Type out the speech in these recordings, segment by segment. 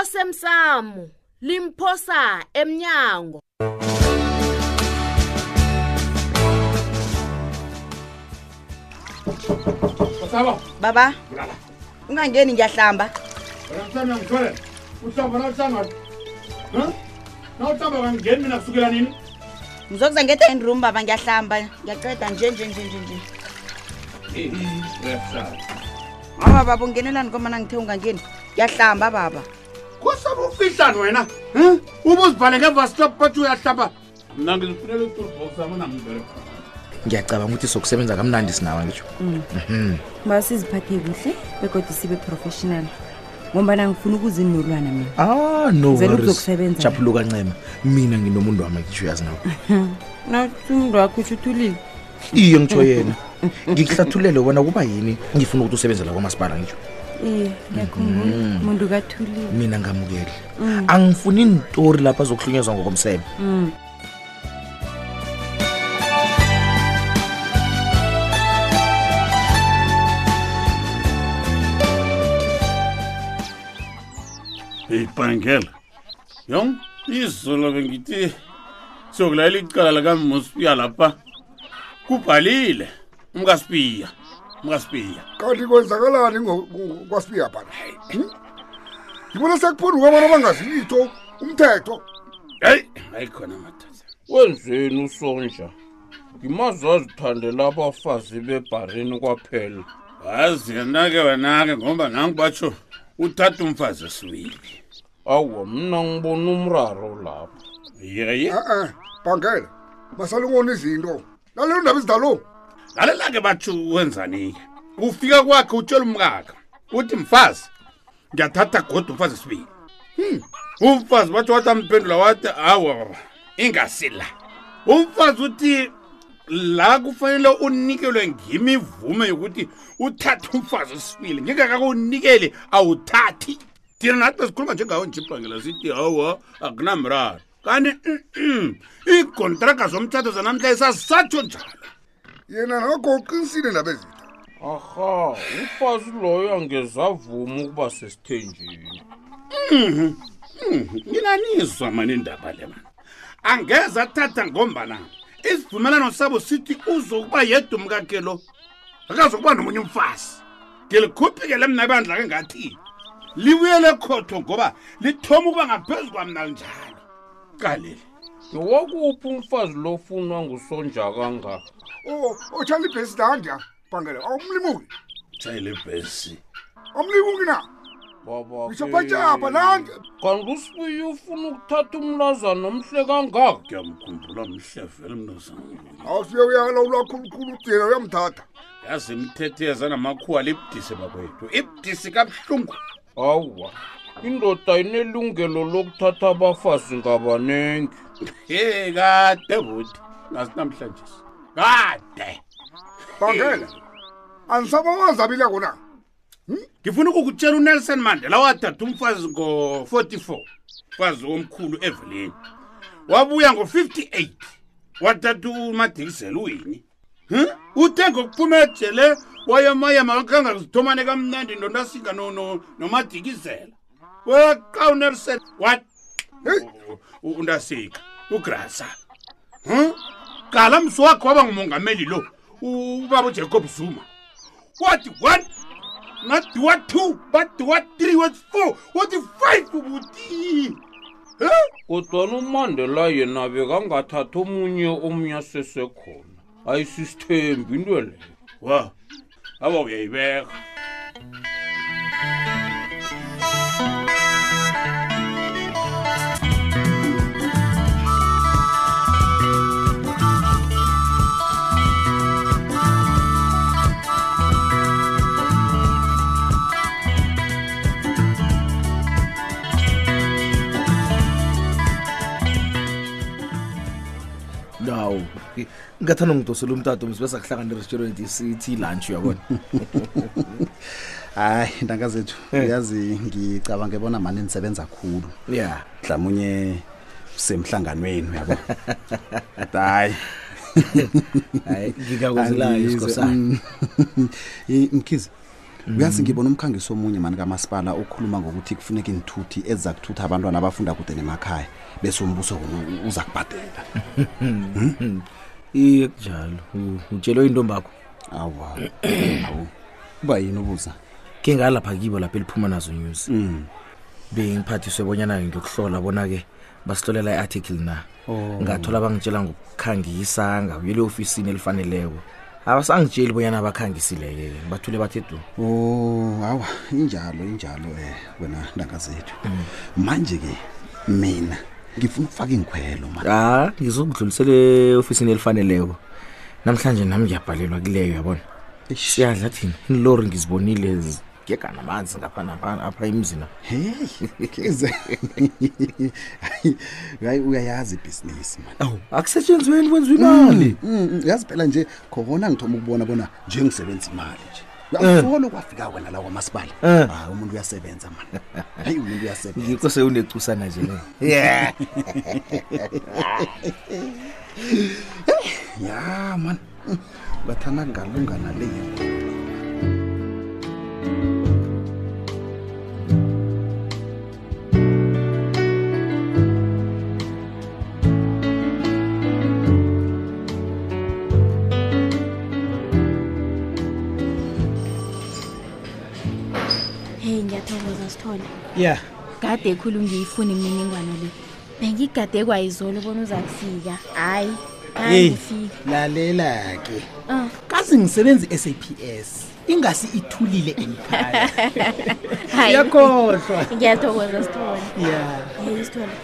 osemsamo limphosa emnyango Sasaba baba ungangeni ngiyahlamba Ngiyahlamba ngithole uhlamba nawuhlamba Huh? Nawuhlamba ngangeni mina kusukela nini? Ngizokuza ngethe in room baba ngiyahlamba ngiyaceda nje nje nje nje nje. Eh, yes sir. Mama baba ungenelani ngoba ngithe ungangeni? Ngiyahlamba baba. Ah khosabe ufihlani wena ube uzibhale ngevastop bathi uyahlapa mna ngizifunele ngiyacabanga ukuthi sokusebenza kamnandi sinawa ngisho ma mm. mhm. siziphathe kuhle bekodwa sibe professional ngombana ngifuna ukuzinolwana mina a ah, nozokusebenzajaphuluka ncema mina nginomuntu wami ngisho uyazi nawo naumuntu wakho usho uthulile iye ngitsho yena ngikuhlathulele wona kuba yini ngifuna ukuthi usebenzela kwamasipala ngisho iyemuntu mhm. kathuli mina ngamukele mm. angifuni intori lapho azokuhlunyezwa ngokomsebe mm. eyibhangela yong izolo bengithi siyokulayela icala likamospiya lapha kubhalile umkaspiya kwaspiya kanti kwenzakalani kwaspiya bana hmm? ngibona sekuphunduka abantu abangazilitho umthetho hayi hayi khona madoda wenzeni usonja ngimazi azithandela abafazi bebharini kwaphela wazi yanake wanake ngomba nangu batsho uthatha umfazi osiwili awa mna ngibona umraro lapho yeye a-e bhangele masalungona izinto lalelo ndaba izidalo ngalela-ke batsho wenzani-ke ufika kwakhe utshela umkakhe uthi mfazi ngiyathatha godwa umfazi esibili hmm, umfazi batsho wathi amphendula wathi hawa ingasi la umfazi uthi la kufanele unikelwe ngimivume yokuthi uthathe umfazi esibili ngingakakunikeli awuthathi thina nathi besikhuluma njengawo njibhangela sithi hawa akunamraro kanti igontraka zomtshato zanamhla isasatsho njalo yena noko uqinisile ndaba ezitha arha ufasi loyo angezavuma ukuba sesithenjini mhm, mhm. nginanizwa mani ndaba le mani angeze athatha ngombana isivumelano sabo sithi uzokuba yedwa umkakhe lo akazokuba nomunye umfasi ngilikhuphi ke le mna ebandla ke ngathi libuyele khotho ngoba lithoma ukuba ngaphezu kwamnalinjalo kaleli ngowakuphi umfazi lofunwa ngusonjakangaka otshayela oh, oh, ibhesi landia bhangela awumlimuki oh, tshayela ibhesi awumlimuki na ngishophatshapha landa kanti usibuye ufuna ukuthatha umlazana omhle kangaka kuyamkhumbula mhle vele mnazana awusuye uyalawula khulukhulu udina uyamthatha yazi imithetho yazanamakhuwa libudisi bakwethu ibudisi kabuhlungu hawuwa indoda inelungelo lokuthatha abafazi ngabaningi e kade buti ngasinamhlanjesi kade bangela andisabongozi abile kona hmm? ngifuna ukukutshela unelson mandela wadatha umfazi ngo-44 fazi womkhulu evelini wabuya ngo-58 wathatha umadikiselweni hmm? uthe ngokuphumejele wayemayema kakangazithomane kamnandi nonasinga nomadikizela weqa unelson wa undasika ugrasa hmm? qala mso wakhe waba ngumongameli lo ubaba ujacob zuma wathi one ngadi wa two badi wa three wathi four wathi five buti kodwana umandela yena bekangathathi omunye omunye asesekhona ayisisithembi into leyo wa aba uyayibeka ngakhe ngathanda ngidosela umtata umsibesa kuhlangana restaurant isithi lunch uyabona hayi intanga zethu eh. uyazi ngicabanga ebona mani nisebenza kakhulu ya mhlamunye semhlanganweni yabo hayi mm. mkhizi mm. uyazi ngibona umkhangiso omunye mani kamasipala okhuluma ngokuthi kufuneka inithuthi eza kuthutha abantwana abafunda kude nemakhaya bese umbuso uza kubhadela hmm? hmm. iye kunjalo utshelwe intombi awa awu uba yini ubuza ke ngalapha kibo lapha eliphuma nazo news mm. bengiphathiswe bonyana ngiyokuhlola bona-ke basihlolela i-article na oh. ngathola bangitshela ngokukhangisanga uyele ofisini elifaneleko abasangitsheli bonyana bakhangisileke bathule bathe du oh awa injalo injalo um eh, wena ndanga zethu mm. manje-ke mina ngifuna ukufaka ingikhwelo ma ha ngizokudlulisela eofisini elifaneleko namhlanje nami ngiyabhalelwa kileyo yabona siyadla thina inilori ngizibonile ngiyega namanzi ngapha napha emzina hayi uyayazi ibhizinisi ma aw akusetshenzweni kwenziwa imali mm, mm, mm. yazi phela nje khona ngithoma ukubona bona njengisebenza imali nje yasolo eh. kwafika wena lawo masibali hayi eh. ah, umuntu uyasebenza mani hayi umuntu uyasebenza yikho sewunecusana nje le eh, ya mani ngathana mm. ngalunganaleyo ngiyathokoza sithole ya kade ekhulu ngiyifuna imininingwane le bengigadekwa izolo bona uzakufika hayi lalela-ke ah. kazi ngisebenzi i-s a p s ingasi ithulile emkhayayakhohlwa ngiyathokoza sithole ya sithole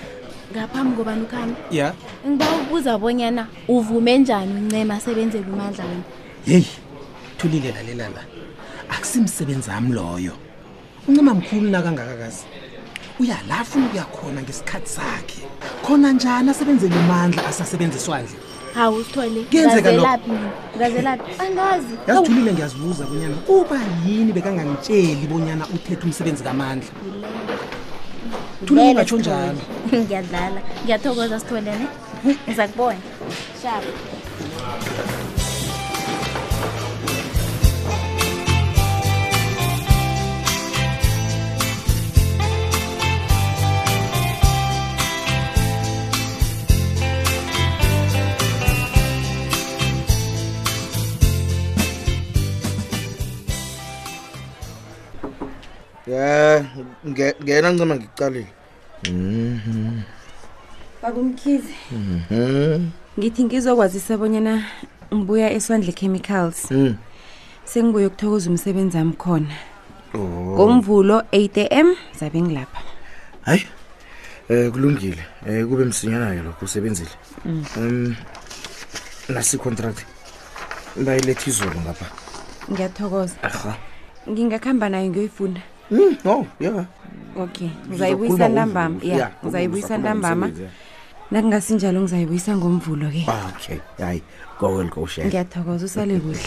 ngaphambi kobani ukhambi ya ngiba ukubuza bonyana uvume njani uncema asebenzeke umandla wena heyi thulile lalela la akusimsebenzi ami loyo uncima mkhulu nakangakakazi uyala funa ukuya khona ngesikhathi sakhe khona njani asebenzele umandla asasebenziswa nje hawu sithole ngenzekalaphi ngazelaphi angazi yazithulile ngiyazibuza bonyana uba yini bekangangitsheli bonyana uthethe umsebenzi kamandla thulingatsho njalo ngiyadlala ngiyathokoza sithole ne ngiza kubona shaba ngena ncima ngikucalile bakumkhize mhm. ngithi ngizokwazisa bonyana ngibuya eswandle chemicals mm. sengibuye ukuthokoza umsebenzi wami khona oh. ngomvulo 8 m zabe ngilapha hayi um kulungile um kube msinyanayo lokho usebenzile mm. um nasicontract bayiletha izolo ngapha ngiyathokoza ngingakuhamba nayo ngiyoyifunda no mm, oh, yeah okay ngizayibuyisa ntambama ya ngizayibuyisa ntambama nakungasinjalo ngizayibuyisa ngomvulo ke ah, okay hayi gowel gosha ngiyathokoza usale kuhle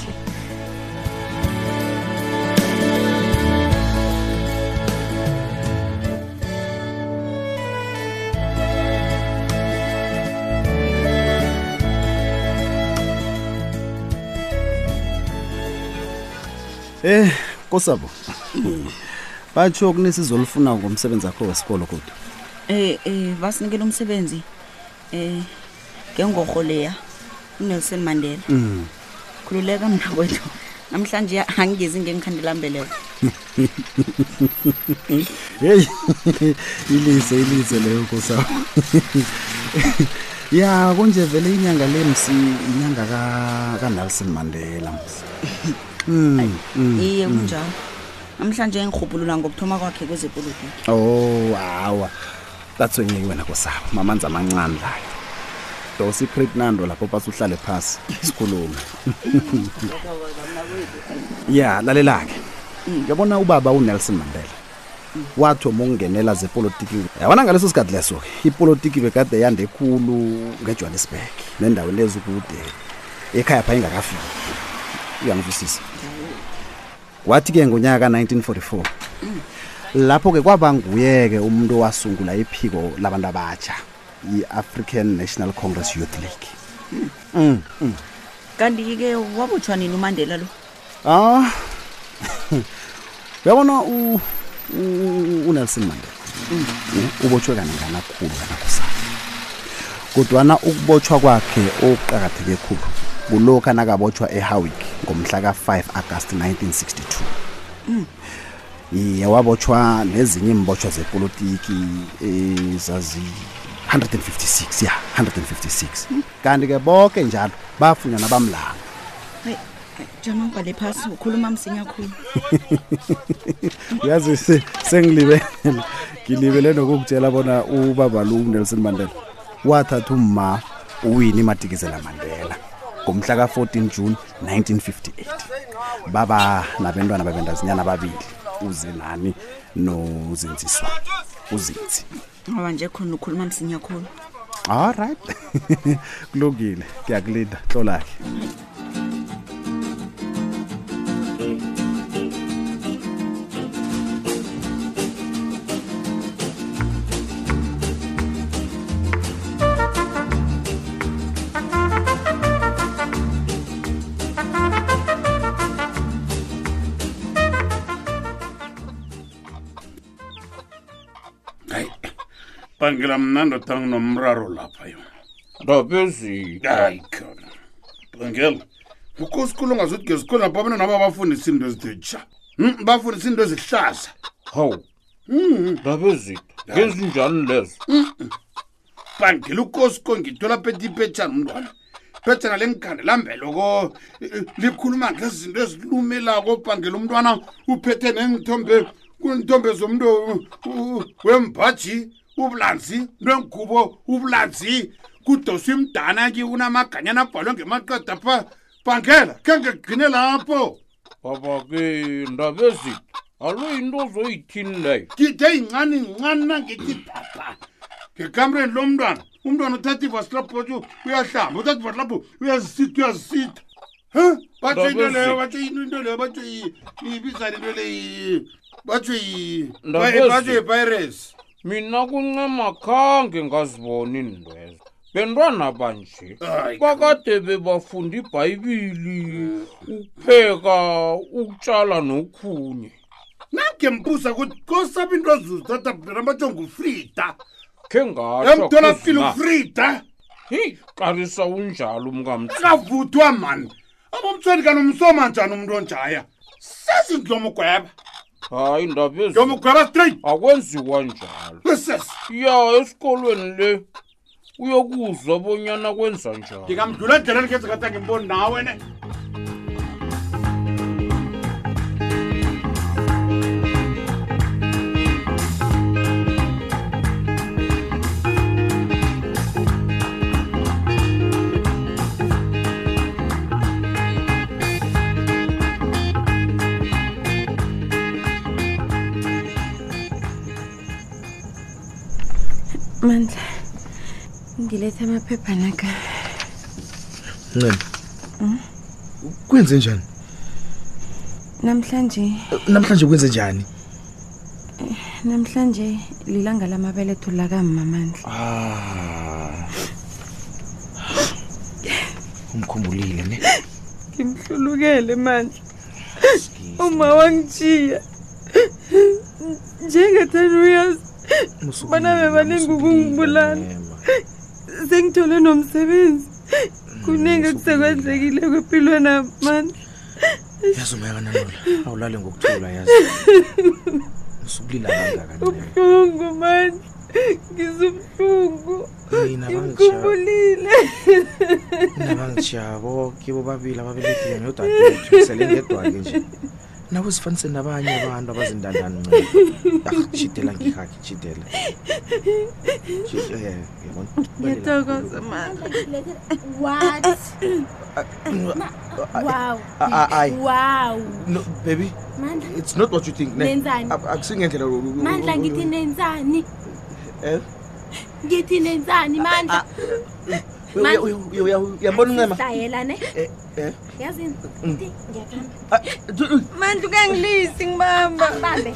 Eh, kosabo. Mm batsho kunisizo olufuna ngomsebenzi akho wesikolo kodwa um um basinikela umsebenzi um ngengorholeya unelson mandela mm. khululeka mna kwethu namhlanje angigezi ngengikhandelambeleko heyi ilize ilize leyo kosa ya kunje vele inyanga le msi inyanga kanelson mandela msi mm, mm, iye kunjalo namhlanje engirhubhulula ngokuthoma kwakhe kwezepolitiki oh hawa tatsonyeki wena kusaba mamanzi amancane layo dosa ipretnando lapho pas uhlale phasi sikhulume ya lalela-ke uyabona mm. ubaba unelson mandela mm. wathi ukungenela zepolitiki yabona ngaleso sikhathi leso-ke ipolitiki bekade yande khulu ngejohannesburg nendaweni ezikude ekhaya pha ingakafiki uyangivisisa mm wathi-ke ngonyaka ka-1944 lapho-ke kwabanguye ke umuntu owasungula iphiko labantu abatsha i-african national congress youth league mm. mm. kanti-ke wabotshwa nini umandela lo ah uyabona unelson mandela mm. mm, ubotshwe kaningana khulu kanakusana kodwana ukubotshwa kwakhe okuqakatheke khulu kulokhu nakabotshwa ehowick ngomhla ka-5 agasti 1962 mm. iye wabotshwa nezinye imbotshwa zepolitiki ezazi 156 ya 156 mm. kanti ke bonke njalo bafunyana bamlanga jama phasi ukhuluma msinya khulu uyazi sengilibele ngilibele nokukutshela bona ubaba lo unelson mandela wathatha umma uwini madikizela mandela ngomhla ka-14 June 1958 baba nabantwana babendazinyana ababili uzelani nozinziswa uzinzi ngoba nje khona ukhuluma msinya khulu all right kulungile ngiyakulinda hlola-ke mm. kubangela mnando tanginomraro lapha yonaaphezibangela hmm, hmm. hmm. ukhosi khulu ngazuthi ngezikhulu napho abantwana aba bafundisa iinto ezitetsha bafundisa iinto ezihlaza hawu ndabezito ngezinjani lezo bangela ukosi kongithola pethe iphetshana umntwana phetshana le ngikhande lambeloko likhuluma ngezinto ezilumelako bangela umntwana uphethe nengithombe kwinthombe zomntu wembhaji ubulanzi lwengubo ubulanzi kudoswa imdana ke unamaganyana abhalwe ngemaqeda pha bangela khe ngegcine lapho babake ndabezi alo into ozoyithini leyo ngide yincani ncani nangithi papa ngekamreni lo mntwana umntwana uthatha ivasilaphotho uyahlamba uthatha ivasilapho uyazisitha uyazisitha Huh? Batho into leyo batho yini into leyo batho yini? Ibiza into leyo yini? Batho yini? Batho yi pirates mina kuncama khange ngaziboni ndweza bentwana banje bakade bebafunda ibhayibili ukupheka ukutshala nokhunye nange mbuza kuthi kosaba into ozuzithatha bnabatsho ngufrida khe ngatoemtolafile ufrida heyi qalisa unjalo umkamakavuthwa mani abomtshweni kanomsomanjani umntu onjaya sezindlomo gweba hayi ndabezomugaba straight akwenziwa njalo ya esikolweni le uyokuzwa bonyana kwenza njalo ndingamdlula endlela endikhenzekatangemboni nawe ne ngilethe amaphepha naka ncema hmm? kwenze njani namhlanje namhlanje kwenze njani namhlanje lilanga lamabeletho lakamamandla ah. umkhumbulile ne ngimhlulukele mandla uma wangijiya njengathani uyazi bana bebaningi ukungibulala sengithole nomsebenzi kunenge mm, kusekwenzekile kwempilwe namandla yazi umayaka nanola awulale ngokuthula yazi ubuhlungu manje ngizubuhlungu ngikhumbulile nabangijabo kibo babili ababelekile ngiyodwa kethu selengedwa-ke nje nawe zifanise nabanye abantu abazindandanincedaidela ah, ngihakiidela eh, ah, ah, baby it's not what you think akusingendlela mandla ngithi nenzani ngithi nenzani mandla eh, uyabona uncemamandlu kuyangilisi ngibambabambe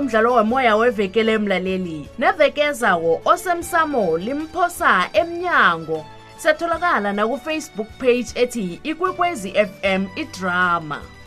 womdlalo womoya wevekele emlaleli neveke ezawo osemsamo limphosa emnyango satholakala nakufacebook page ethi ikwekwezi fm idrama